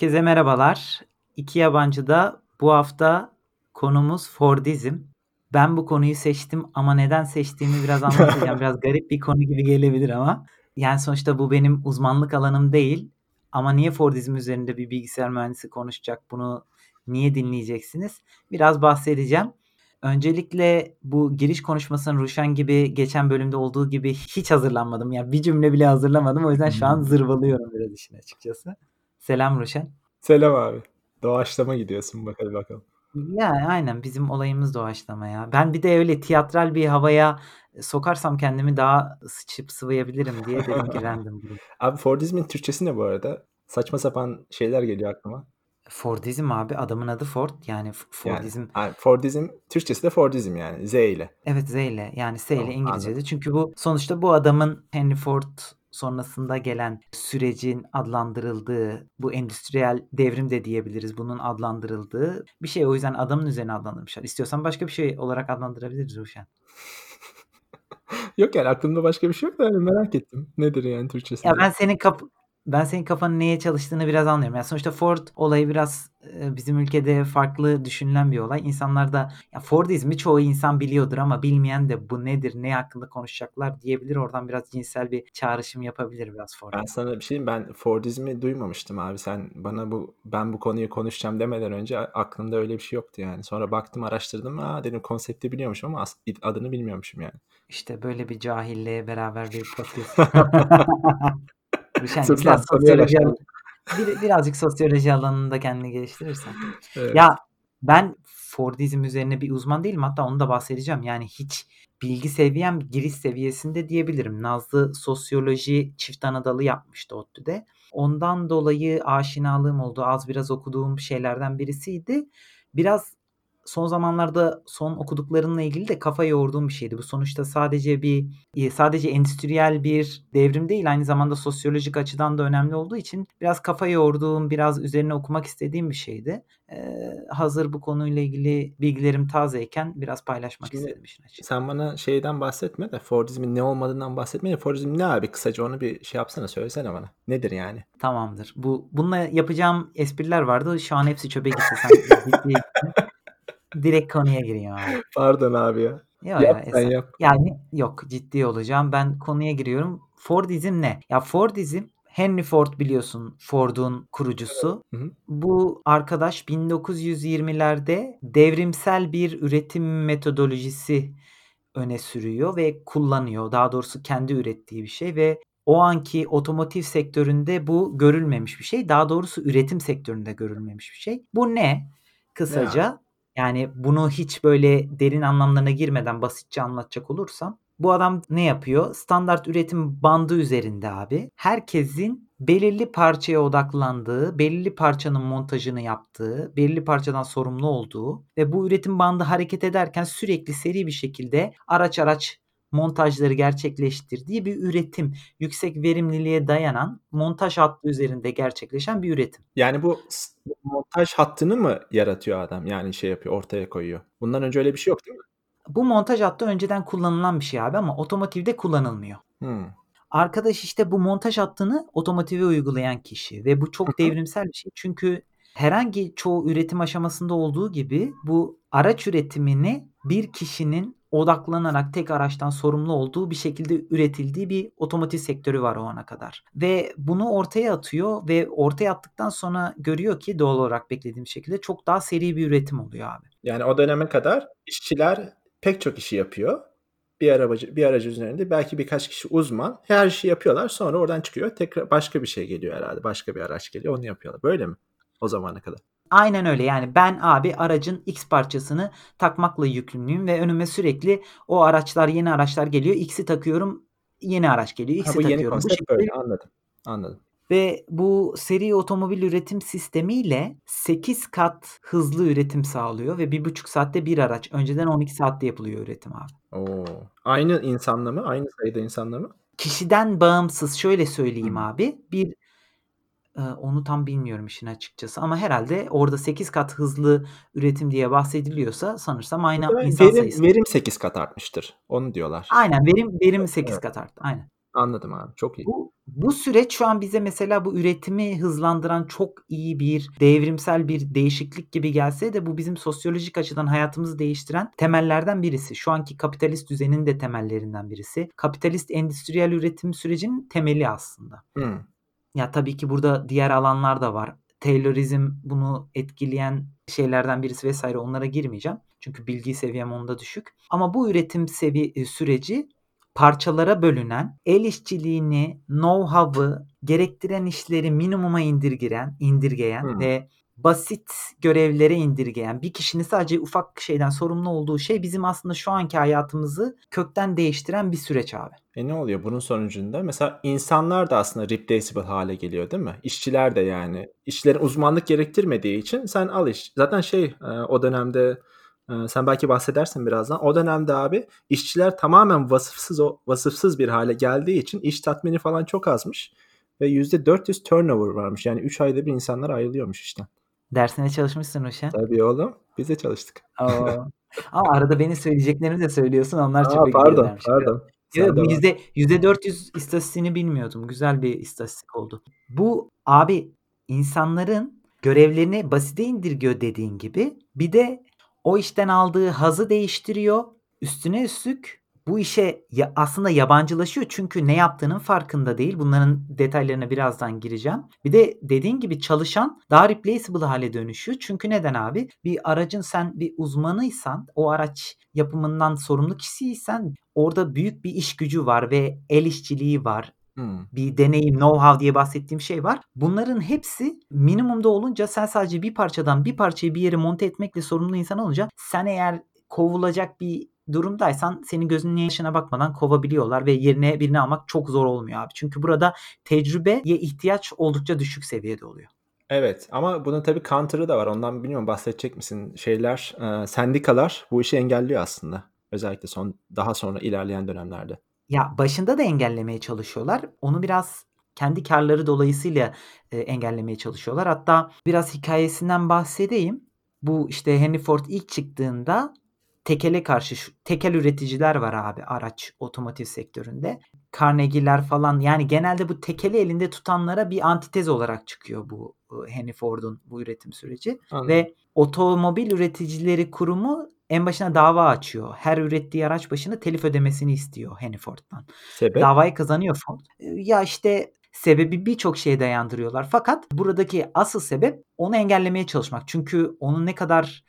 Herkese merhabalar. İki Yabancı'da bu hafta konumuz Fordizm. Ben bu konuyu seçtim ama neden seçtiğimi biraz anlatacağım. Biraz garip bir konu gibi gelebilir ama. Yani sonuçta bu benim uzmanlık alanım değil. Ama niye Fordizm üzerinde bir bilgisayar mühendisi konuşacak bunu niye dinleyeceksiniz? Biraz bahsedeceğim. Öncelikle bu giriş konuşmasının Ruşen gibi geçen bölümde olduğu gibi hiç hazırlanmadım. Yani bir cümle bile hazırlamadım. O yüzden şu an zırvalıyorum biraz işin açıkçası. Selam Ruşen. Selam abi. Doğaçlama gidiyorsun bakalım bakalım. Yani aynen bizim olayımız doğaçlama ya. Ben bir de öyle tiyatral bir havaya sokarsam kendimi daha sıçıp sıvayabilirim diye dedim ki random. Abi Fordizmin Türkçesi ne bu arada? Saçma sapan şeyler geliyor aklıma. Fordizm abi adamın adı Ford yani Fordizm. Yani, Fordizm Türkçesi de Fordizm yani Z ile. Evet Z ile yani S ile Tamam, İngilizce'de. anladım. Çünkü bu sonuçta bu adamın Henry Ford sonrasında gelen sürecin adlandırıldığı, bu endüstriyel devrim de diyebiliriz bunun adlandırıldığı bir şey. O yüzden adamın üzerine adlandırmışlar. İstiyorsan başka bir şey olarak adlandırabiliriz Ruşen. Yok yani aklımda başka bir şey yok da hani merak ettim. Nedir yani Türkçesi? Ya ben senin kap ben senin kafanın neye çalıştığını biraz anlıyorum. Yani sonuçta Ford olayı biraz e, bizim ülkede farklı düşünülen bir olay. İnsanlar da ya Fordizmi çoğu insan biliyordur ama bilmeyen de bu nedir, ne hakkında konuşacaklar diyebilir. Oradan biraz cinsel bir çağrışım yapabilir biraz Ford. Ben sana bir şey diyeyim, ben Fordizmi duymamıştım abi. Sen bana bu ben bu konuyu konuşacağım demeden önce aklımda öyle bir şey yoktu yani. Sonra baktım araştırdım. Aa dedim konsepti biliyormuşum ama adını bilmiyormuşum yani. İşte böyle bir cahille beraber bir podcast. Rüşen, biraz sosyoloji bir, birazcık sosyoloji alanında kendini geliştirirsen. Evet. Ya ben Fordizm üzerine bir uzman değilim. Hatta onu da bahsedeceğim. Yani hiç bilgi seviyem giriş seviyesinde diyebilirim. Nazlı sosyoloji çift anadalı yapmıştı ODTÜ'de. Ondan dolayı aşinalığım oldu. Az biraz okuduğum şeylerden birisiydi. Biraz son zamanlarda son okuduklarınla ilgili de kafa yoğurduğum bir şeydi. Bu sonuçta sadece bir e, sadece endüstriyel bir devrim değil aynı zamanda sosyolojik açıdan da önemli olduğu için biraz kafa yoğurduğum, biraz üzerine okumak istediğim bir şeydi. Ee, hazır bu konuyla ilgili bilgilerim tazeyken biraz paylaşmak Şimdi, istedim işin açıkçası. Sen bana şeyden bahsetme de Fordizmin ne olmadığından bahsetme de Fordizm ne abi kısaca onu bir şey yapsana söylesene bana. Nedir yani? Tamamdır. Bu bununla yapacağım espriler vardı. Şu an hepsi çöpe gitti. Sen direkt konuya giriyor abi. Pardon abi ya. Yok yap, ya, sen yap. Yani yok ciddi olacağım. Ben konuya giriyorum. Fordizm ne? Ya Fordizm Henry Ford biliyorsun Ford'un kurucusu. Hı hı. Bu arkadaş 1920'lerde devrimsel bir üretim metodolojisi öne sürüyor ve kullanıyor. Daha doğrusu kendi ürettiği bir şey ve o anki otomotiv sektöründe bu görülmemiş bir şey. Daha doğrusu üretim sektöründe görülmemiş bir şey. Bu ne? Kısaca ya. Yani bunu hiç böyle derin anlamlarına girmeden basitçe anlatacak olursam bu adam ne yapıyor? Standart üretim bandı üzerinde abi. Herkesin belirli parçaya odaklandığı, belirli parçanın montajını yaptığı, belirli parçadan sorumlu olduğu ve bu üretim bandı hareket ederken sürekli seri bir şekilde araç araç montajları gerçekleştirdiği bir üretim. Yüksek verimliliğe dayanan montaj hattı üzerinde gerçekleşen bir üretim. Yani bu montaj hattını mı yaratıyor adam? Yani şey yapıyor, ortaya koyuyor. Bundan önce öyle bir şey yok değil mi? Bu montaj hattı önceden kullanılan bir şey abi ama otomotivde kullanılmıyor. Hmm. Arkadaş işte bu montaj hattını otomotive uygulayan kişi ve bu çok devrimsel bir şey. Çünkü herhangi çoğu üretim aşamasında olduğu gibi bu araç üretimini bir kişinin odaklanarak tek araçtan sorumlu olduğu bir şekilde üretildiği bir otomotiv sektörü var o ana kadar. Ve bunu ortaya atıyor ve ortaya attıktan sonra görüyor ki doğal olarak beklediğim şekilde çok daha seri bir üretim oluyor abi. Yani o döneme kadar işçiler pek çok işi yapıyor. Bir aracı bir aracı üzerinde belki birkaç kişi uzman her işi yapıyorlar. Sonra oradan çıkıyor. Tekrar başka bir şey geliyor herhalde. Başka bir araç geliyor. Onu yapıyorlar. Böyle mi? O zamana kadar. Aynen öyle yani ben abi aracın X parçasını takmakla yükümlüyüm ve önüme sürekli o araçlar yeni araçlar geliyor. X'i takıyorum yeni araç geliyor. X'i ha, bu takıyorum. Yeni bu şekilde... böyle anladım. Anladım. Ve bu seri otomobil üretim sistemiyle 8 kat hızlı üretim sağlıyor ve 1,5 saatte bir araç. Önceden 12 saatte yapılıyor üretim abi. Oo. Aynı insanla mı? Aynı sayıda insanla mı? Kişiden bağımsız şöyle söyleyeyim abi. Bir onu tam bilmiyorum işin açıkçası ama herhalde orada 8 kat hızlı üretim diye bahsediliyorsa sanırsam aynı insan verim, sayısı. Verim 8 kat artmıştır. Onu diyorlar. Aynen verim verim 8 evet. kat arttı. Aynen. Anladım abi, çok iyi. Bu bu süreç şu an bize mesela bu üretimi hızlandıran çok iyi bir, devrimsel bir değişiklik gibi gelse de bu bizim sosyolojik açıdan hayatımızı değiştiren temellerden birisi. Şu anki kapitalist düzenin de temellerinden birisi. Kapitalist endüstriyel üretim sürecinin temeli aslında. Hımm. Ya, tabii ki burada diğer alanlar da var. Taylorizm bunu etkileyen şeylerden birisi vs. onlara girmeyeceğim. Çünkü bilgi seviyem onda düşük. Ama bu üretim sevi eee, süreci parçalara bölünen, el işçiliğini, know-how'ı gerektiren işleri minimuma indirgiren indirgeyen Hımm. ve basit görevlere indirgeyen, bir kişinin sadece ufak şeyden sorumlu olduğu şey bizim aslında şu anki hayatımızı kökten değiştiren bir süreç abi. E, ne oluyor bunun sonucunda? Mesela insanlar da aslında replaceable hâle geliyor, değil mi? İşçiler de yani. İşçilerin uzmanlık gerektirmediği için sen al iş Zaten şey, eee, o dönemde, eee, sen belki bahsedersin birazdan. O dönemde abi işçiler tamamen vasıfsız o vasıfsız bir hâle geldiği için iş tatmini falan çok azmış ve %400 turnover varmış. Yani 3 ayda bir insanlar ayrılıyormuş işten. Dersine çalışmışsın Ruşen. Tabii oğlum, biz de çalıştık. O! Ama arada benim söyleyeceklerimi de söylüyorsun. Onlar A, çok pardon, pardon. Bu devam. yüzde 400 istatistiğini bilmiyordum. Güzel bir istatistik oldu. Bu abi insanların görevlerini basite indirgiyor dediğin gibi. Bir de o işten aldığı hazzı değiştiriyor. Üstüne üstlük bu işe ya aslında yabancılaşıyor çünkü ne yaptığının farkında değil. Bunların detaylarına birazdan gireceğim. Bir de dediğin gibi çalışan daha replaceable hâle dönüşüyor. Çünkü neden abi? Bir aracın sen bir uzmanıysan, o araç yapımından sorumlu kişiysen orada büyük bir iş gücü var ve el işçiliği var. Hımm. Bir deneyim, know-how diye bahsettiğim şey var. Bunların hepsi minimumda olunca sen sadece bir parçadan bir parçayı bir yere monte etmekle sorumlu insan olunca sen eğer kovulacak bir durumdaysan senin gözünün yaşına bakmadan kovabiliyorlar ve yerine birini almak çok zor olmuyor abi. Çünkü burada tecrübeye ihtiyaç oldukça düşük seviyede oluyor. Evet ama bunun tabii counter'ı da var. Ondan bilmiyorum bahsedecek misin? Şeyler, eee, sendikalar bu işi engelliyor aslında. Özellikle son daha sonra ilerleyen dönemlerde. Ya, başında da engellemeye çalışıyorlar. Onu biraz kendi kârları dolayısıyla, eee, engellemeye çalışıyorlar. Hatta biraz hikâyesinden bahsedeyim. Bu, işte, Henry Ford ilk çıktığında tekele karşı şu tekel üreticiler var abi araç otomotiv sektöründe. Carnegie'ler falan yani genelde bu tekeli elinde tutanlara bir antitez olarak çıkıyor bu, ııı, Henry Ford'un bu üretim süreci Anladım. ve Otomobil Üreticileri Kurumu en başına dava açıyor. Her ürettiği araç başına telif ödemesini istiyor Henry Ford'dan. Sebep? Davayı kazanıyor Ford. Eee, ya, işte, sebebi birçok şeye dayandırıyorlar fakat buradaki asıl sebep onu engellemeye çalışmak. Çünkü onun ne kadar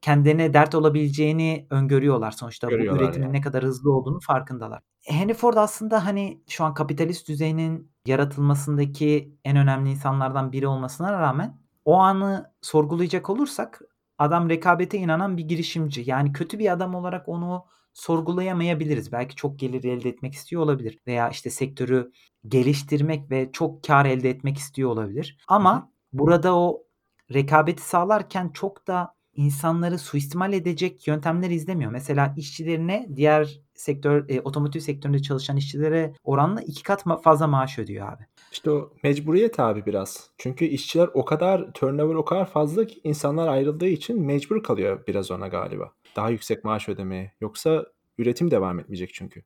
kendilerine dert olabileceğini öngörüyorlar. Sonuçta bu Görüyorlar üretimin yani. ne kadar hızlı olduğunun farkındalar. Henry Ford aslında, hani, şu an kapitalist düzenin yaratılmasındaki en önemli insanlardan biri olmasına rağmen o anı sorgulayacak olursak adam rekabete inanan bir girişimci. Yani kötü bir adam olarak onu sorgulayamayabiliriz. Belki çok gelir elde etmek istiyor olabilir veya, işte, sektörü geliştirmek ve çok kâr elde etmek istiyor olabilir. Ama burada o rekabeti sağlarken çok da insanları suistimal edecek yöntemler izlemiyor. Mesela işçilerine diğer sektör, eee, otomotiv sektöründe çalışan işçilere oranla 2 kat ma fazla maaş ödüyor abi. İşte o mecburiyet abi biraz. Çünkü işçiler o kadar turnover o kadar fazla ki insanlar ayrıldığı için mecbur kalıyor biraz ona galiba. Daha yüksek maaş ödemeye. Yoksa üretim devam etmeyecek çünkü.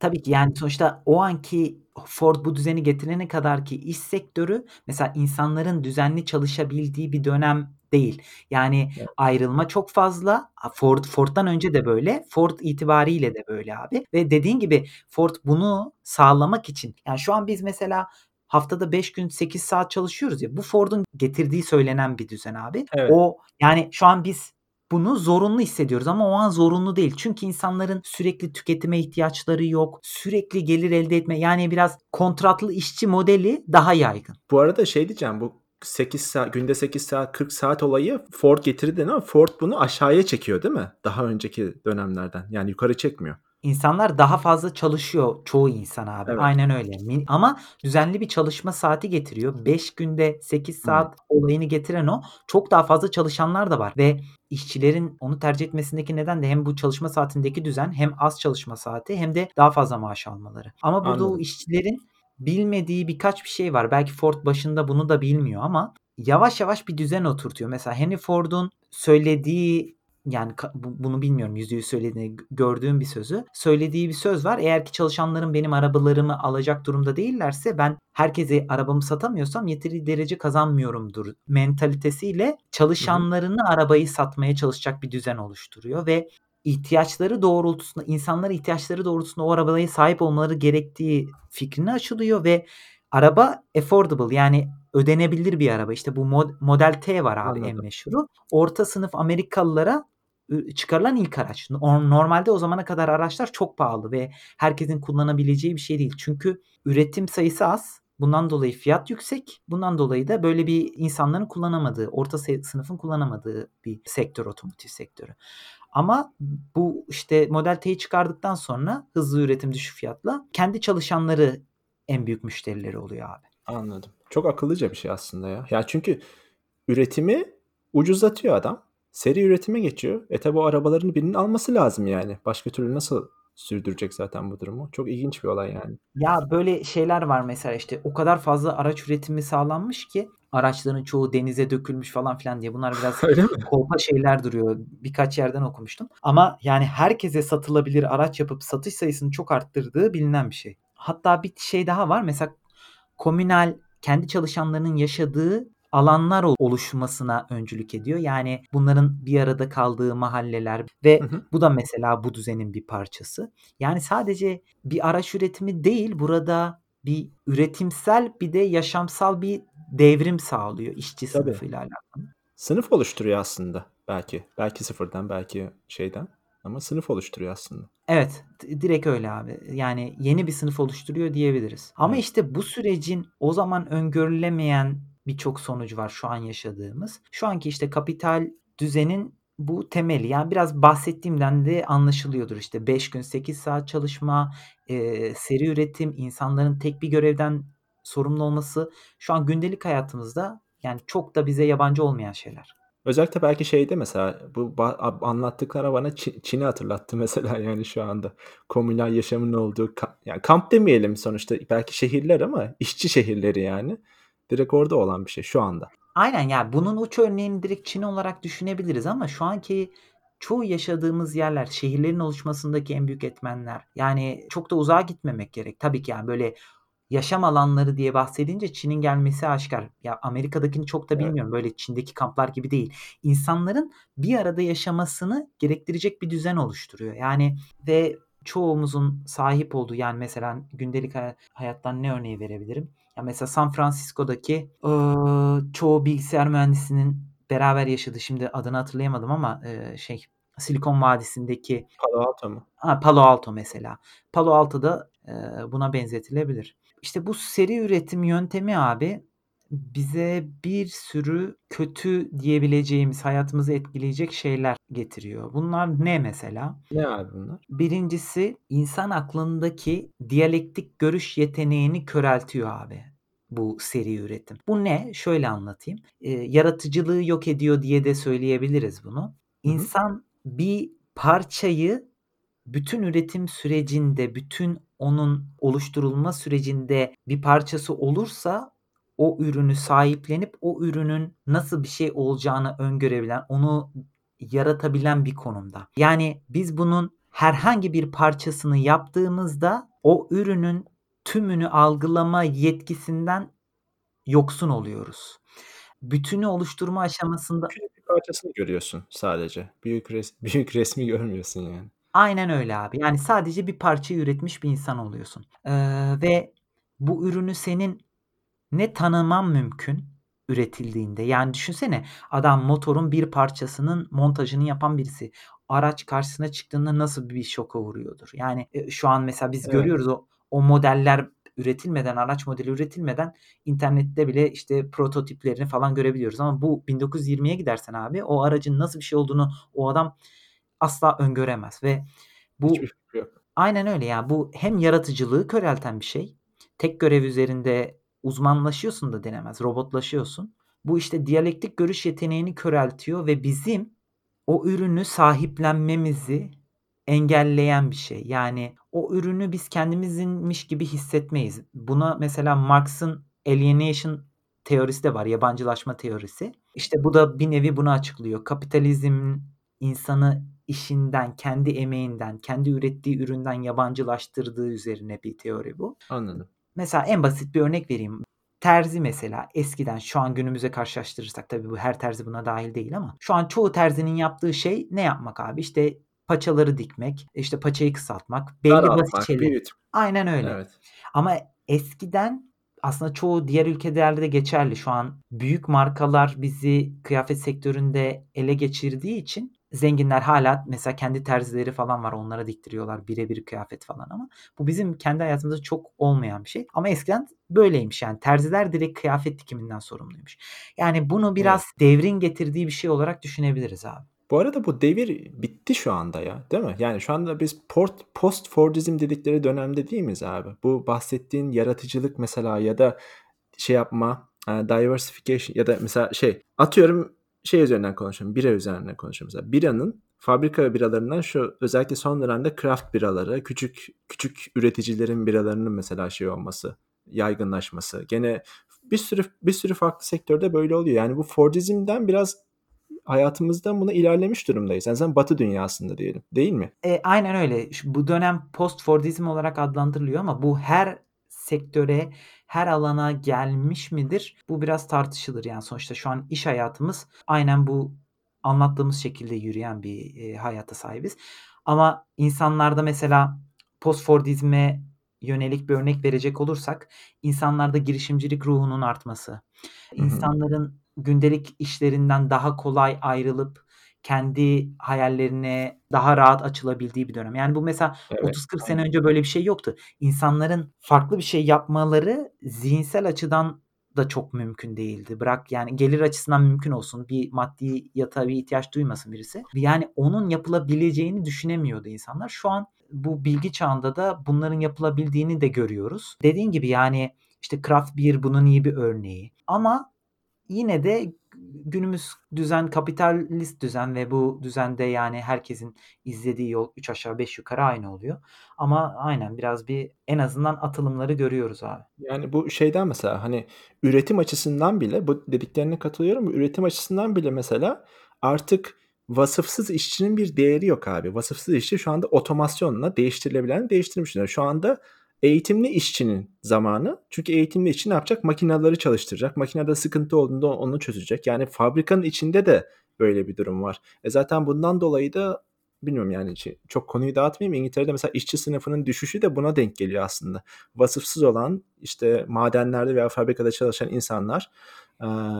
Tabii ki, yani, sonuçta o anki Ford bu düzeni getirene kadarki iş sektörü mesela insanların düzenli çalışabildiği bir dönem değil. Yani Evet. ayrılma çok fazla. Ford Ford'dan önce de böyle, Ford itibariyle de böyle abi ve dediğin gibi Ford bunu sağlamak için yani, şu an biz mesela haftada 5 gün 8 saat çalışıyoruz ya, bu Ford'un getirdiği söylenen bir düzen abi. Evet. O yani, şu an biz bunu zorunlu hissediyoruz ama o an zorunlu değil. Çünkü insanların sürekli tüketime ihtiyaçları yok. Sürekli gelir elde etme yani biraz kontratlı işçi modeli daha yaygın. Bu arada şey diyeceğim, bu 8 saat, günde 8 saat, 40 saat olayı Ford getirdi ama Ford bunu aşağıya çekiyor değil mi? Daha önceki dönemlerden. Yani yukarı çekmiyor. İnsanlar daha fazla çalışıyor çoğu insan abi. Evet. Aynen öyle. Ama düzenli bir çalışma saati getiriyor. 5 günde 8 Hımm. saat olayını getiren o. Çok daha fazla çalışanlar da var ve işçilerin onu tercih etmesindeki neden de hem bu çalışma saatindeki düzen hem az çalışma saati hem de daha fazla maaş almaları. Ama burada o Anladım. işçilerin bilmediği birkaç bir şey var. Belki Ford başında bunu da bilmiyor ama yavaş yavaş bir düzen oturtuyor. Mesela Henry Ford'un söylediği yani bunu bilmiyorum %100 söylediğini gördüğüm bir sözü. Söylediği bir söz var. Eğer ki çalışanlarım benim arabalarımı alacak durumda değillerse ben herkese arabamı satamıyorsam yeteri derece kazanmıyorumdur mentalitesiyle çalışanlarına arabayı satmaya çalışacak bir düzen oluşturuyor ve ihtiyaçları doğrultusunda, insanlar ihtiyaçları doğrultusunda o arabaya sahip olmaları gerektiği fikrini aşılıyor ve araba affordable yani ödenebilir bir araba. İşte bu mod Model T var abi en Anladım. meşhuru. Orta sınıf Amerikalılara, çıkarılan ilk araç. Or normalde o zamana kadar araçlar çok pahalı ve herkesin kullanabileceği bir şey değil. Çünkü üretim sayısı az. Bundan dolayı fiyat yüksek. Bundan dolayı da böyle bir insanların kullanamadığı, orta sınıfın kullanamadığı bir sektör otomotiv sektörü. Ama bu, işte, Model T'yi çıkardıktan sonra hızlı üretim düşük fiyatla kendi çalışanları en büyük müşterileri oluyor abi. Anladım. Çok akıllıca bir şey aslında ya. Ya, çünkü üretimi ucuzlatıyor adam. Seri üretime geçiyor. E, tabi o arabaların birinin alması lazım yani. Başka türlü nasıl sürdürecek zaten bu durumu? Çok ilginç bir olay yani. Ya, böyle şeyler var mesela, işte, o kadar fazla araç üretimi sağlanmış ki araçların çoğu denize dökülmüş falan filan diye. Bunlar biraz kolpa şeyler duruyor. Birkaç yerden okumuştum. Ama yani herkese satılabilir araç yapıp satış sayısını çok arttırdığı bilinen bir şey. Hatta bir şey daha var. Mesela komünal, kendi çalışanlarının yaşadığı alanlar oluşmasına öncülük ediyor. Yani bunların bir arada kaldığı mahalleler ve Hı hı. bu da mesela bu düzenin bir parçası. Yani sadece bir araç üretimi değil, burada bir üretimsel bir de yaşamsal bir devrim sağlıyor işçi Tabii. sınıfıyla alakalı. Sınıf oluşturuyor aslında belki. Belki sıfırdan, belki şeyden ama sınıf oluşturuyor aslında. Evet, direkt öyle abi. Yani yeni bir sınıf oluşturuyor diyebiliriz. Ama Evet. işte bu sürecin o zaman öngörülemeyen birçok sonucu var şu an yaşadığımız. Şu anki işte kapital düzenin bu temeli. Yani biraz bahsettiğimden de anlaşılıyordur. İşte 5 gün 8 saat çalışma, eee, seri üretim, insanların tek bir görevden sorumlu olması şu an gündelik hayatımızda yani çok da bize yabancı olmayan şeyler. Özellikle belki şeyde mesela bu ba anlattıkları bana Çi Çin'i hatırlattı mesela yani şu anda. Komünal yaşamın olduğu ka yani kamp demeyelim sonuçta belki şehirler ama işçi şehirleri yani. Direkt orada olan bir şey şu anda. Aynen ya bunun uç örneğini direkt Çin olarak düşünebiliriz ama şu anki çoğu yaşadığımız yerler, şehirlerin oluşmasındaki en büyük etmenler. Yani çok da uzağa gitmemek gerek. Tabii ki yani böyle yaşam alanları diye bahsedince Çin'in gelmesi aşikâr. Ya Amerika'dakini çok da Evet. bilmiyorum. Böyle Çin'deki kamplar gibi değil. İnsanların bir arada yaşamasını gerektirecek bir düzen oluşturuyor. Yani ve çoğumuzun sahip olduğu yani mesela gündelik haya hayattan ne örneği verebilirim? Ya mesela San Francisco'daki, ııı, çoğu bilgisayar mühendisinin beraber yaşadığı, şimdi adını hatırlayamadım ama, eee, şey Silikon Vadisi'ndeki Palo Alto mu? Ha, Palo Alto mesela. Palo Alto da, eee, buna benzetilebilir. İşte bu seri üretim yöntemi abi bize bir sürü kötü diyebileceğimiz, hayatımızı etkileyecek şeyler getiriyor. Bunlar ne mesela? Ne abi bunlar? 1'incisi insan aklındaki diyalektik görüş yeteneğini köreltiyor abi bu seri üretim. Bu ne? Şöyle anlatayım. Eee, yaratıcılığı yok ediyor diye de söyleyebiliriz bunu. İnsan bir parçayı bütün üretim sürecinde, bütün onun oluşturulma sürecinde bir parçası olursa o ürünü sahiplenip o ürünün nasıl bir şey olacağını öngörebilen, onu yaratabilen bir konumda. Yani biz bunun herhangi bir parçasını yaptığımızda o ürünün tümünü algılama yetkisinden yoksun oluyoruz. Bütünü oluşturma aşamasında Küçük bir parçasını görüyorsun sadece. Büyük res büyük resmi görmüyorsun yani. Aynen öyle abi. Yani sadece bir parçayı üretmiş bir insan oluyorsun. Eee, ve bu ürünü senin ne tanıman mümkün üretildiğinde. Yani düşünsene adam motorun bir parçasının montajını yapan birisi. Araç karşısına çıktığında nasıl bir şoka uğruyordur. Yani, eee, şu an mesela biz Evet. görüyoruz o o modeller üretilmeden, araç modeli üretilmeden internette bile işte prototiplerini falan görebiliyoruz ama bu 1920'ye gidersen abi o aracın nasıl bir şey olduğunu o adam asla öngöremez ve bu. Aynen öyle ya. Bu hem yaratıcılığı körelten bir şey. Tek görev üzerinde uzmanlaşıyorsun da denemez, robotlaşıyorsun. Bu işte diyalektik görüş yeteneğini köreltiyor ve bizim o ürünü sahiplenmemizi engelleyen bir şey. Yani o ürünü biz kendimizinmiş gibi hissetmeyiz. Buna mesela Marx'ın alienation teorisi de var, yabancılaşma teorisi. İşte bu da bir nevi bunu açıklıyor. Kapitalizmin insanı işinden, kendi emeğinden, kendi ürettiği üründen yabancılaştırdığı üzerine bir teori bu. Anladım. Mesela en basit bir örnek vereyim. Terzi mesela eskiden şu an günümüze karşılaştırırsak tabii bu her terzi buna dahil değil ama şu an çoğu terzinin yaptığı şey ne yapmak abi? İşte paçaları dikmek, işte paçayı kısaltmak, belli Daraltmak, basit şeyler. büyütmek. Aynen öyle. Evet. Ama eskiden aslında çoğu diğer ülkelerde de geçerli. Şu an büyük markalar bizi kıyafet sektöründe ele geçirdiği için zenginler hala mesela kendi terzileri falan var. Onlara diktiriyorlar birebir kıyafet falan ama bu bizim kendi hayatımızda çok olmayan bir şey. Ama eskiden böyleymiş yani terziler direkt kıyafet dikiminden sorumluymuş. Yani bunu biraz Evet. devrin getirdiği bir şey olarak düşünebiliriz abi. Bu arada bu devir bitti şu anda ya, değil mi? Yani şu anda biz port post Fordizm dedikleri dönemde değil miyiz abi? Bu bahsettiğin yaratıcılık mesela ya da şey yapma, eee, diversification ya da mesela şey atıyorum şey üzerinden konuşalım, bira üzerinden konuşalım mesela. Biranın fabrika biralarından şu özellikle son dönemde craft biralara, küçük küçük üreticilerin biralarının mesela şey olması, yaygınlaşması. Gene bir sürü bir sürü farklı sektörde böyle oluyor. Yani bu Fordizm'den biraz hayatımızda buna ilerlemiş durumdayız. En azından Batı dünyasında diyelim. Değil mi? E, aynen öyle. Bu dönem post Fordizm olarak adlandırılıyor ama bu her sektöre, her alana gelmiş midir? Bu biraz tartışılır. Yani sonuçta şu an iş hayatımız aynen bu anlattığımız şekilde yürüyen bir e, hayata sahibiz. Ama insanlarda mesela post Fordizme yönelik bir örnek verecek olursak insanlarda girişimcilik ruhunun artması, insanların gündelik işlerinden daha kolay ayrılıp kendi hayallerine daha rahat açılabildiği bir dönem. Yani bu mesela Evet, 30-40 sene önce böyle bir şey yoktu. İnsanların farklı bir şey yapmaları zihinsel açıdan da çok mümkün değildi. Bırak yani gelir açısından mümkün olsun. Bir maddiyata bir ihtiyaç duymasın birisi. Yani onun yapılabileceğini düşünemiyordu insanlar. Şu an bu bilgi çağında da bunların yapılabildiğini de görüyoruz. Dediğin gibi yani işte craft beer bunun iyi bir örneği. Ama yine de günümüz düzen kapitalist düzen ve bu düzende yani herkesin izlediği yol 3 aşağı 5 yukarı aynı oluyor. Ama aynen biraz bir en azından atılımları görüyoruz abi. Yani bu şeyden mesela hani üretim açısından bile bu dediklerine katılıyorum. Üretim açısından bile mesela artık vasıfsız işçinin bir değeri yok abi. Vasıfsız işçi şu anda otomasyonla değiştirilebilen değiştirmiş durumda. Şu anda eğitimli işçinin zamanı. Çünkü eğitimli işçi ne yapacak? Makineleri çalıştıracak. Makinede sıkıntı olduğunda onu çözecek. Yani fabrikanın içinde de böyle bir durum var. E zaten bundan dolayı da bilmiyorum yani çok konuyu dağıtmayayım. İngiltere'de mesela işçi sınıfının düşüşü de buna denk geliyor aslında. Vasıfsız olan işte madenlerde veya fabrikada çalışan insanlar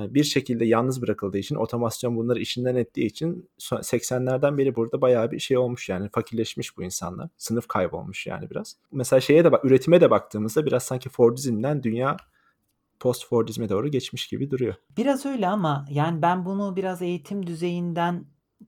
bir şekilde yalnız bırakıldığı için otomasyon bunları işinden ettiği için 80'lerden beri burada bayağı bir şey olmuş yani fakirleşmiş bu insanlar. Sınıf kaybolmuş yani biraz. Mesela şeye de bak üretime de baktığımızda biraz sanki Fordizm'den dünya post Fordizme doğru geçmiş gibi duruyor. Biraz öyle ama yani ben bunu biraz eğitim düzeyinden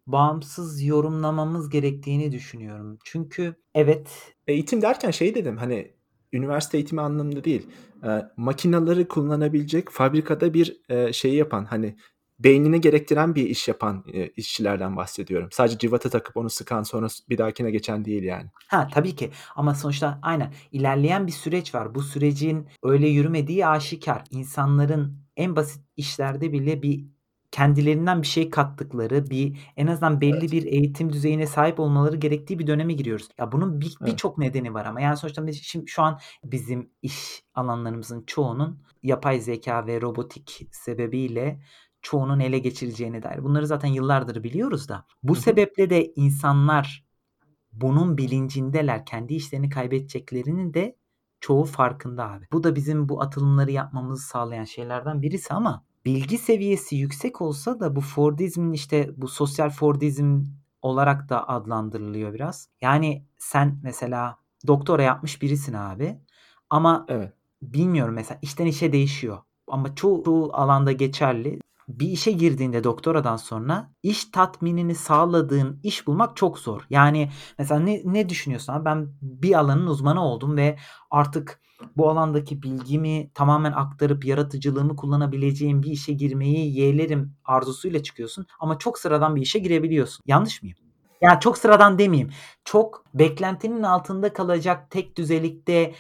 bağımsız yorumlamamız gerektiğini düşünüyorum. Çünkü evet eğitim derken şey dedim hani üniversite eğitimi anlamında değil. E, makinaları kullanabilecek fabrikada bir e, şey yapan hani beynini gerektiren bir iş yapan e, işçilerden bahsediyorum. Sadece civata takıp onu sıkan sonra bir dahakine geçen değil yani. Ha tabii ki ama sonuçta aynen ilerleyen bir süreç var. Bu sürecin öyle yürümediği aşikar. İnsanların en basit işlerde bile bir kendilerinden bir şey kattıkları, bir en azından belli Evet. bir eğitim düzeyine sahip olmaları gerektiği bir döneme giriyoruz. Ya bunun bir Evet. birçok nedeni var ama yani sonuçta biz şimdi şu an bizim iş alanlarımızın çoğunun yapay zeka ve robotik sebebiyle çoğunun ele geçirileceğine dair. Bunları zaten yıllardır biliyoruz da. Bu Hı hı. sebeple de insanlar bunun bilincindeler. Kendi işlerini kaybedeceklerinin de çoğu farkında abi. Bu da bizim bu atılımları yapmamızı sağlayan şeylerden birisi ama bilgi seviyesi yüksek olsa da bu Fordizmin işte bu sosyal Fordizm olarak da adlandırılıyor biraz. Yani sen mesela doktora yapmış birisin abi ama Evet. bilmiyorum mesela işten işe değişiyor. Ama çoğu, çoğu alanda geçerli. Bir işe girdiğinde doktoradan sonra iş tatminini sağladığın iş bulmak çok zor. Yani mesela ne, ne düşünüyorsun abi? Ben bir alanın uzmanı oldum ve artık bu alandaki bilgimi tamamen aktarıp yaratıcılığımı kullanabileceğim bir işe girmeyi yeğlerim arzusuyla çıkıyorsun. Ama çok sıradan bir işe girebiliyorsun. Yanlış mıyım? Yani çok sıradan demeyeyim. Çok beklentinin altında kalacak tek düzelikte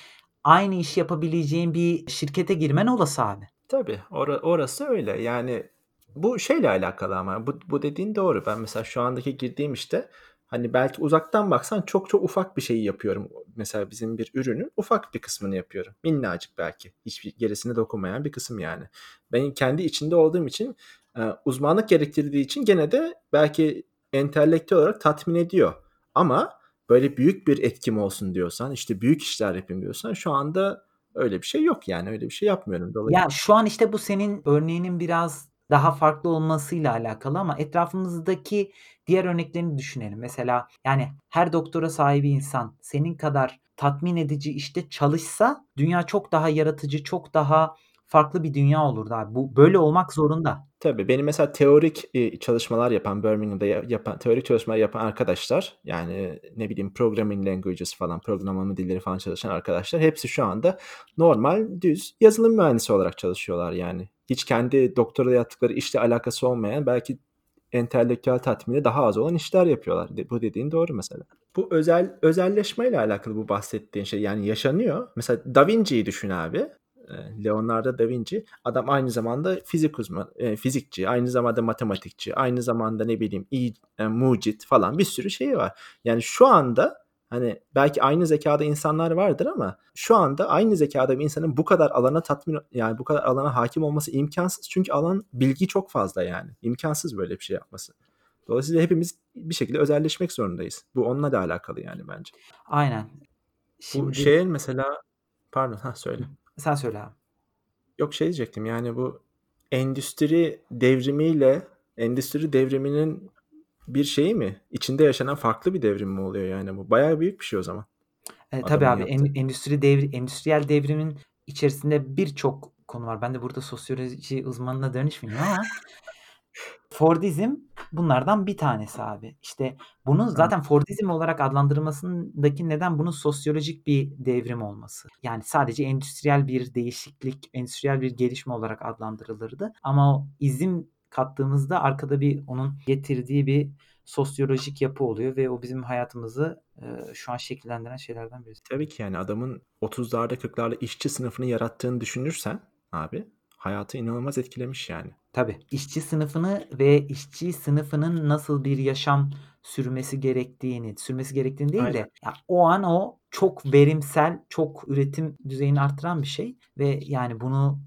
aynı işi yapabileceğin bir şirkete girmen olası abi. Tabii or- orası öyle yani Bu şeyle alakalı ama bu bu dediğin doğru. Ben mesela şu andaki girdiğim işte, hani, belki uzaktan baksan çok çok ufak bir şeyi yapıyorum. Mesela bizim bir ürünün ufak bir kısmını yapıyorum. Minnacık belki. Hiçbir gerisine dokunmayan bir kısım yani. Ben kendi içinde olduğum için, eee, uzmanlık gerektirdiği için gene de belki entelektüel olarak tatmin ediyor. Ama böyle büyük bir etkim olsun diyorsan, işte, büyük işler yapayım diyorsan şu anda öyle bir şey yok yani. Öyle bir şey yapmıyorum. Dolayı Ya, şu an, işte, bu senin örneğinin biraz daha farklı olmasıyla alakalı ama etrafımızdaki diğer örneklerini düşünelim. Mesela, yani, her doktora sahip insan senin kadar tatmin edici işte çalışsa dünya çok daha yaratıcı, çok daha farklı bir dünya olurdu abi. Bu böyle olmak zorunda. Tabii. Benim mesela teorik, çalışmalar yapan, Birmingham'da ya yapan teorik çalışmalar yapan arkadaşlar, yani, ne bileyim, programming languages falan, programlama dilleri falan çalışan arkadaşlar hepsi şu anda normal, düz yazılım mühendisi olarak çalışıyorlar yani. Hiç kendi doktora yaptıkları işle alakası olmayan, belki entelektüel tatmini daha az olan işler yapıyorlar. Bu dediğin doğru mesela. Bu özel özelleşmeyle alakalı bu bahsettiğin şey. Yani yaşanıyor. Mesela Da Vinci'yi düşün abi. Eee, Leonardo da Vinci. Adam aynı zamanda fizik uzmanı, eee, fizikçi, aynı zamanda matematikçi, aynı zamanda ne bileyim iyi eee, mucit falan bir sürü şeyi var. Yani şu anda hani belki aynı zekâda insanlar vardır ama şu anda aynı zekâda bir insanın bu kadar alana tatmin yani bu kadar alana hâkim olması imkânsız. Çünkü alan bilgi çok fazla yani. İmkânsız böyle bir şey yapması. Dolayısıyla hepimiz bir şekilde özelleşmek zorundayız. Bu onunla da alakalı yani bence. Aynen. Bu Şimdi şeye mesela Pardon, hah, söyle. Sen söyle abi. Yok, şey diyecektim, yani, bu endüstri devrimiyle endüstri devriminin bir şeyi mi? İçinde yaşanan farklı bir devrim mi oluyor yani bu? Bayağı büyük bir şey o zaman. Eee, tabii abi. En endüstri devri endüstriyel devrimin içerisinde birçok konu var. Ben de burada sosyoloji uzmanına danışmayayım ama Fordizm bunlardan bir tanesi abi. İşte, bunun zaten Fordizm olarak adlandırılmasındaki neden bunun sosyolojik bir devrim olması. Yani sadece endüstriyel bir değişiklik, endüstriyel bir gelişme olarak adlandırılırdı ama o izim kattığımızda arkada bir onun getirdiği bir sosyolojik yapı oluyor ve o bizim hayatımızı, eee, şu an şekillendiren şeylerden birisi. Tabii ki, yani, adamın 30'larda 40'larda işçi sınıfını yarattığını düşünürsen abi, hayatı inanılmaz etkilemiş yani. Tabii. İşçi sınıfını ve işçi sınıfının nasıl bir yaşam sürmesi gerektiğini, sürmesi gerektiğini değil de Aynen. ya, o an o çok verimsel, çok üretim düzeyini arttıran bir şey ve, yani, bunu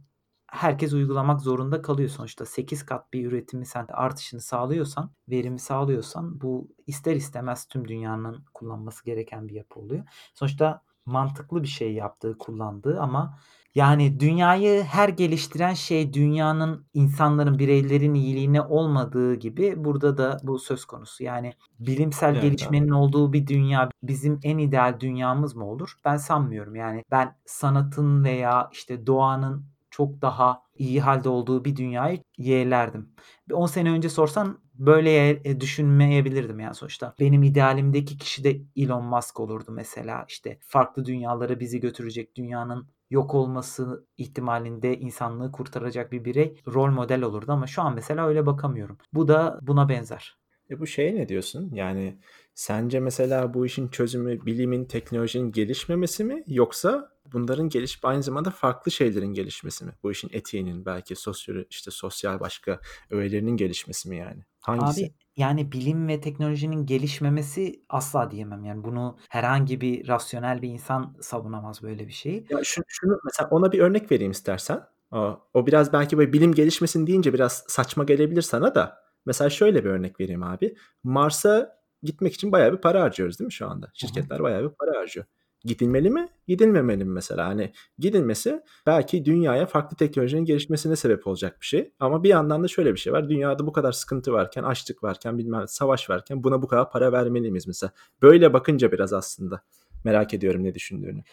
herkes uygulamak zorunda kalıyor. Sonuçta 8 kat bir üretimi sen artışını sağlıyorsan, verimi sağlıyorsan bu ister istemez tüm dünyanın kullanması gereken bir yapı oluyor. Sonuçta mantıklı bir şey yaptığı, kullandığı ama, yani, dünyayı her geliştiren şey dünyanın, insanların, bireylerin iyiliğine olmadığı gibi burada da bu söz konusu. Yani, bilimsel Evet abi. gelişmenin olduğu bir dünya bizim en ideal dünyamız mı olur? Ben sanmıyorum. Yani, ben sanatın veya, işte, doğanın çok daha iyi hâlde olduğu bir dünyayı yeğlerdim. Bir 10 sene önce sorsan böyle eee, düşünmeyebilirdim yani sonuçta. Benim idealimdeki kişi de Elon Musk olurdu mesela. İşte, farklı dünyalara bizi götürecek, dünyanın yok olması ihtimalinde insanlığı kurtaracak bir birey, rol model olurdu ama şu an mesela öyle bakamıyorum. Bu da buna benzer. E, bu şeye ne diyorsun? Yani, sence mesela bu işin çözümü bilimin, teknolojinin gelişmemesi mi yoksa bunların gelişip aynı zamanda farklı şeylerin gelişmesi mi? Bu işin etiğinin, belki sosyolo işte, sosyal başka öğelerinin gelişmesi mi yani? Hangisi? Abi, yani, bilim ve teknolojinin gelişmemesi asla diyemem. Yani, bunu herhangi bir rasyonel bir insan savunamaz böyle bir şeyi. Ya, şu şunu mesela ona bir örnek vereyim istersen. O o biraz belki böyle bilim gelişmesin deyince biraz saçma gelebilir sana da. Mesela şöyle bir örnek vereyim abi. Mars'a gitmek için bayağı bir para harcıyoruz değil mi şu anda? Hı hı. Şirketler bayağı bir para harcıyor. Gidilmeli mi, gidilmemeli mi mesela? Hani, gidilmesi belki dünyaya farklı teknolojinin gelişmesine sebep olacak bir şey ama bir yandan da şöyle bir şey var. Dünyada bu kadar sıkıntı varken, açlık varken, bilmem savaş varken buna bu kadar para vermeli miyiz mesela? Böyle bakınca biraz aslında merak ediyorum ne düşündüğünü.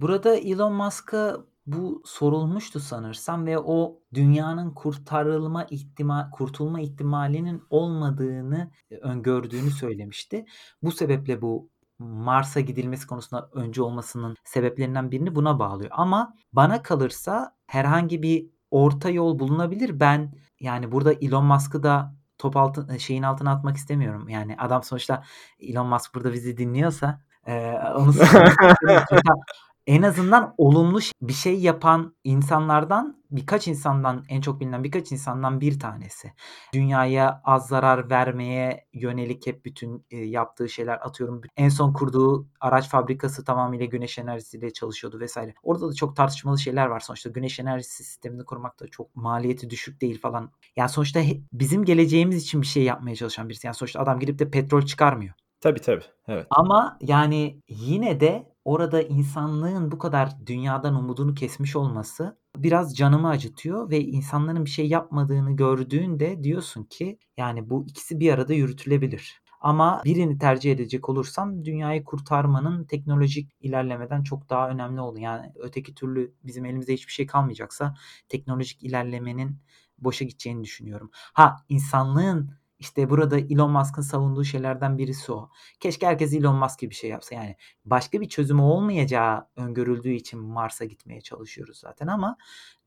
Burada Elon Musk'a bu sorulmuştu sanırsam ve o dünyanın kurtarılma ihtima kurtulma ihtimalinin olmadığını, eee, öngördüğünü söylemişti. Bu sebeple bu Mars'a gidilmesi konusunda öncü olmasının sebeplerinden birini buna bağlıyor ama bana kalırsa herhangi bir orta yol bulunabilir. Ben, yani, burada Elon Musk'ı da top altı eee, şeyin altına atmak istemiyorum. Yani, adam sonuçta Elon Musk burada bizi dinliyorsa, eee, onu en azından olumlu bir şey yapan insanlardan birkaç insandan en çok bilinen birkaç insandan bir tanesi. Dünyaya az zarar vermeye yönelik hep bütün e, yaptığı şeyler atıyorum. En son kurduğu araç fabrikası tamamıyla güneş enerjisiyle çalışıyordu vesaire. Orada da çok tartışmalı şeyler var sonuçta. Güneş enerjisi sistemini kurmak da çok maliyeti düşük değil falan. Yani sonuçta bizim geleceğimiz için bir şey yapmaya çalışan birisi. Yani sonuçta adam gidip de petrol çıkarmıyor. Tabii tabii. Evet. Ama yani yine de orada insanlığın bu kadar dünyadan umudunu kesmiş olması biraz canımı acıtıyor ve insanların bir şey yapmadığını gördüğünde diyorsun ki yani bu ikisi bir arada yürütülebilir. Ama birini tercih edecek olursam dünyayı kurtarmanın teknolojik ilerlemeden çok daha önemli olduğunu yani öteki türlü bizim elimizde hiçbir şey kalmayacaksa teknolojik ilerlemenin boşa gideceğini düşünüyorum. Ha insanlığın işte burada Elon Musk'ın savunduğu şeylerden birisi o. Keşke herkes Elon Musk gibi bir şey yapsa. Yani başka bir çözümü olmayacağı öngörüldüğü için Mars'a gitmeye çalışıyoruz zaten ama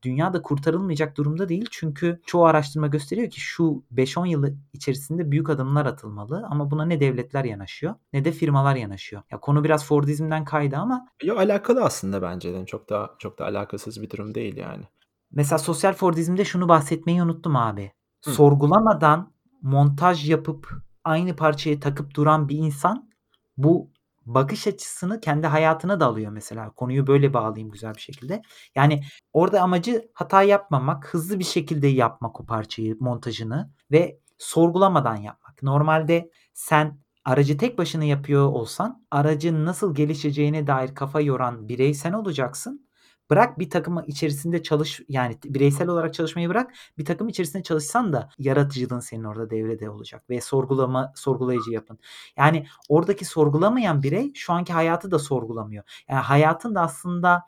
dünya da kurtarılmayacak durumda değil. Çünkü çoğu araştırma gösteriyor ki şu 5-10 yıl içerisinde büyük adımlar atılmalı ama buna ne devletler yanaşıyor ne de firmalar yanaşıyor. Ya konu biraz Fordizm'den kaydı ama Yo alakalı aslında bence de. Çok da çok da alakasız bir durum değil yani. Mesela sosyal Fordizm'de şunu bahsetmeyi unuttum abi. Hı. Sorgulamadan montaj yapıp aynı parçayı takıp duran bir insan bu bakış açısını kendi hayatına da alıyor mesela. Konuyu böyle bağlayayım güzel bir şekilde. Yani orada amacı hata yapmamak, hızlı bir şekilde yapmak o parçayı, montajını ve sorgulamadan yapmak. Normalde sen aracı tek başına yapıyor olsan aracın nasıl gelişeceğine dair kafa yoran birey sen olacaksın. Bırak bir takım içerisinde çalış yani bireysel olarak çalışmayı bırak bir takım içerisinde çalışsan da yaratıcılığın senin orada devrede olacak ve sorgulama sorgulayıcı yapın. Yani oradaki sorgulamayan birey şu anki hayatı da sorgulamıyor. Yani hayatın da aslında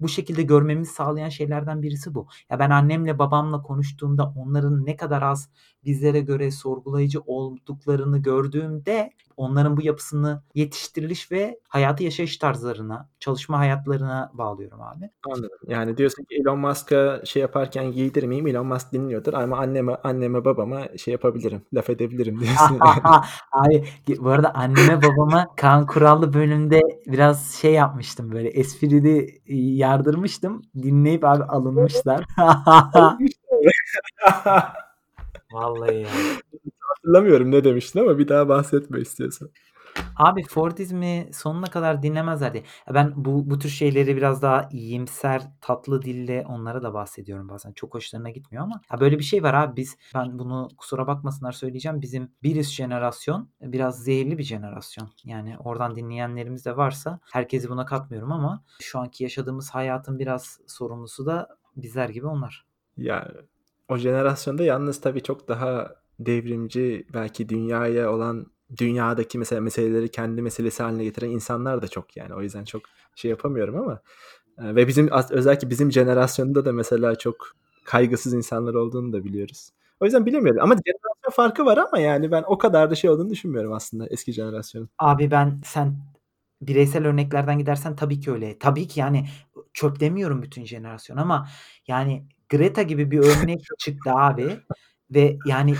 bu şekilde görmemizi sağlayan şeylerden birisi bu. Ya ben annemle babamla konuştuğumda onların ne kadar az bizlere göre sorgulayıcı olduklarını gördüğümde onların bu yapısını yetiştiriliş ve hayatı yaşayış tarzlarına, çalışma hayatlarına bağlıyorum abi. Anladım. Yani diyorsun ki Elon Musk'a şey yaparken giydirmeyeyim. Elon Musk dinliyordur ama anneme anneme babama şey yapabilirim. Laf edebilirim diyorsun. abi bu arada anneme babama Kaan Kurallı bölümde biraz şey yapmıştım böyle esprili yardırmıştım. Dinleyip abi alınmışlar. Vallahi ya. Hatırlamıyorum ne demiştin ama bir daha bahsetme istiyorsan. Abi Fordizmi sonuna kadar dinlemezlerdi. Ben bu bu tür şeyleri biraz daha iyimser, tatlı dille onlara da bahsediyorum bazen. Çok hoşlarına gitmiyor ama ya böyle bir şey var abi biz ben bunu kusura bakmasınlar söyleyeceğim. Bizim bir üst jenerasyon biraz zehirli bir jenerasyon. Yani oradan dinleyenlerimiz de varsa herkesi buna katmıyorum ama şu anki yaşadığımız hayatın biraz sorumlusu da bizler gibi onlar. Ya o jenerasyonda yalnız tabii çok daha devrimci belki dünyaya olan dünyadaki mesela meseleleri kendi meselesi haline getiren insanlar da çok yani. O yüzden çok şey yapamıyorum ama ve bizim özellikle bizim jenerasyonda da mesela çok kaygısız insanlar olduğunu da biliyoruz. O yüzden bilemiyorum ama jenerasyon farkı var ama yani ben o kadar da şey olduğunu düşünmüyorum aslında eski jenerasyonun. Abi ben sen bireysel örneklerden gidersen tabii ki öyle. Tabii ki yani çöp demiyorum bütün jenerasyon ama yani Greta gibi bir örnek çıktı abi ve yani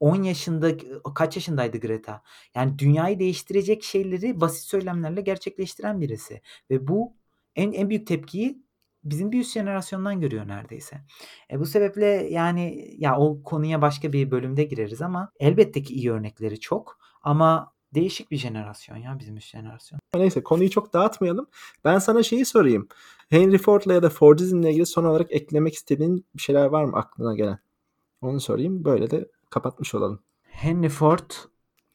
10 yaşında kaç yaşındaydı Greta? Yani dünyayı değiştirecek şeyleri basit söylemlerle gerçekleştiren birisi ve bu en en büyük tepkiyi bizim bir üst jenerasyondan görüyor neredeyse. E bu sebeple yani ya o konuya başka bir bölümde gireriz ama elbette ki iyi örnekleri çok ama değişik bir jenerasyon ya bizim üst jenerasyon. Neyse konuyu çok dağıtmayalım. Ben sana şeyi sorayım. Henry Ford'la ya da Fordizm'le ilgili son olarak eklemek istediğin bir şeyler var mı aklına gelen? Onu sorayım. Böyle de kapatmış olalım. Henry Ford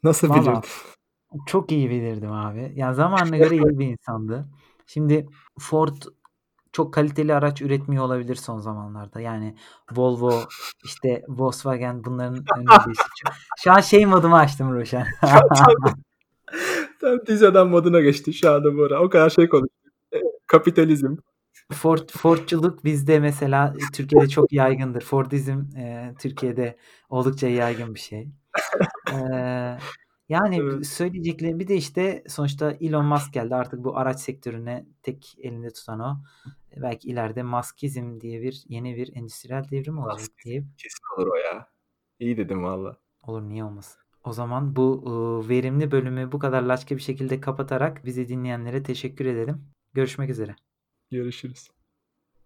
nasıl Vallahi, bilirdin? Çok iyi bilirdim abi. Yani zamanına göre iyi bir insandı. Şimdi Ford çok kaliteli araç üretmiyor olabilir son zamanlarda. Yani Volvo, işte Volkswagen bunların önünde Şu an şey modumu açtım Ruşen. Tam diz adam moduna geçti şu anda bu ara. O kadar şey konuştuk. E, kapitalizm. Ford, Fordculuk bizde mesela Türkiye'de çok yaygındır. Fordizm e, Türkiye'de oldukça yaygın bir şey. E, yani evet. söyleyeceklerim bir de işte sonuçta Elon Musk geldi artık bu araç sektörüne tek elinde tutan o. Belki ileride Muskizm diye bir yeni bir endüstriyel devrim olacak Musk, diye. Kesin olur o ya. İyi dedim valla. Olur niye olmasın. O zaman bu verimli bölümü bu kadar laçka bir şekilde kapatarak bizi dinleyenlere teşekkür edelim. Görüşmek üzere. Görüşürüz.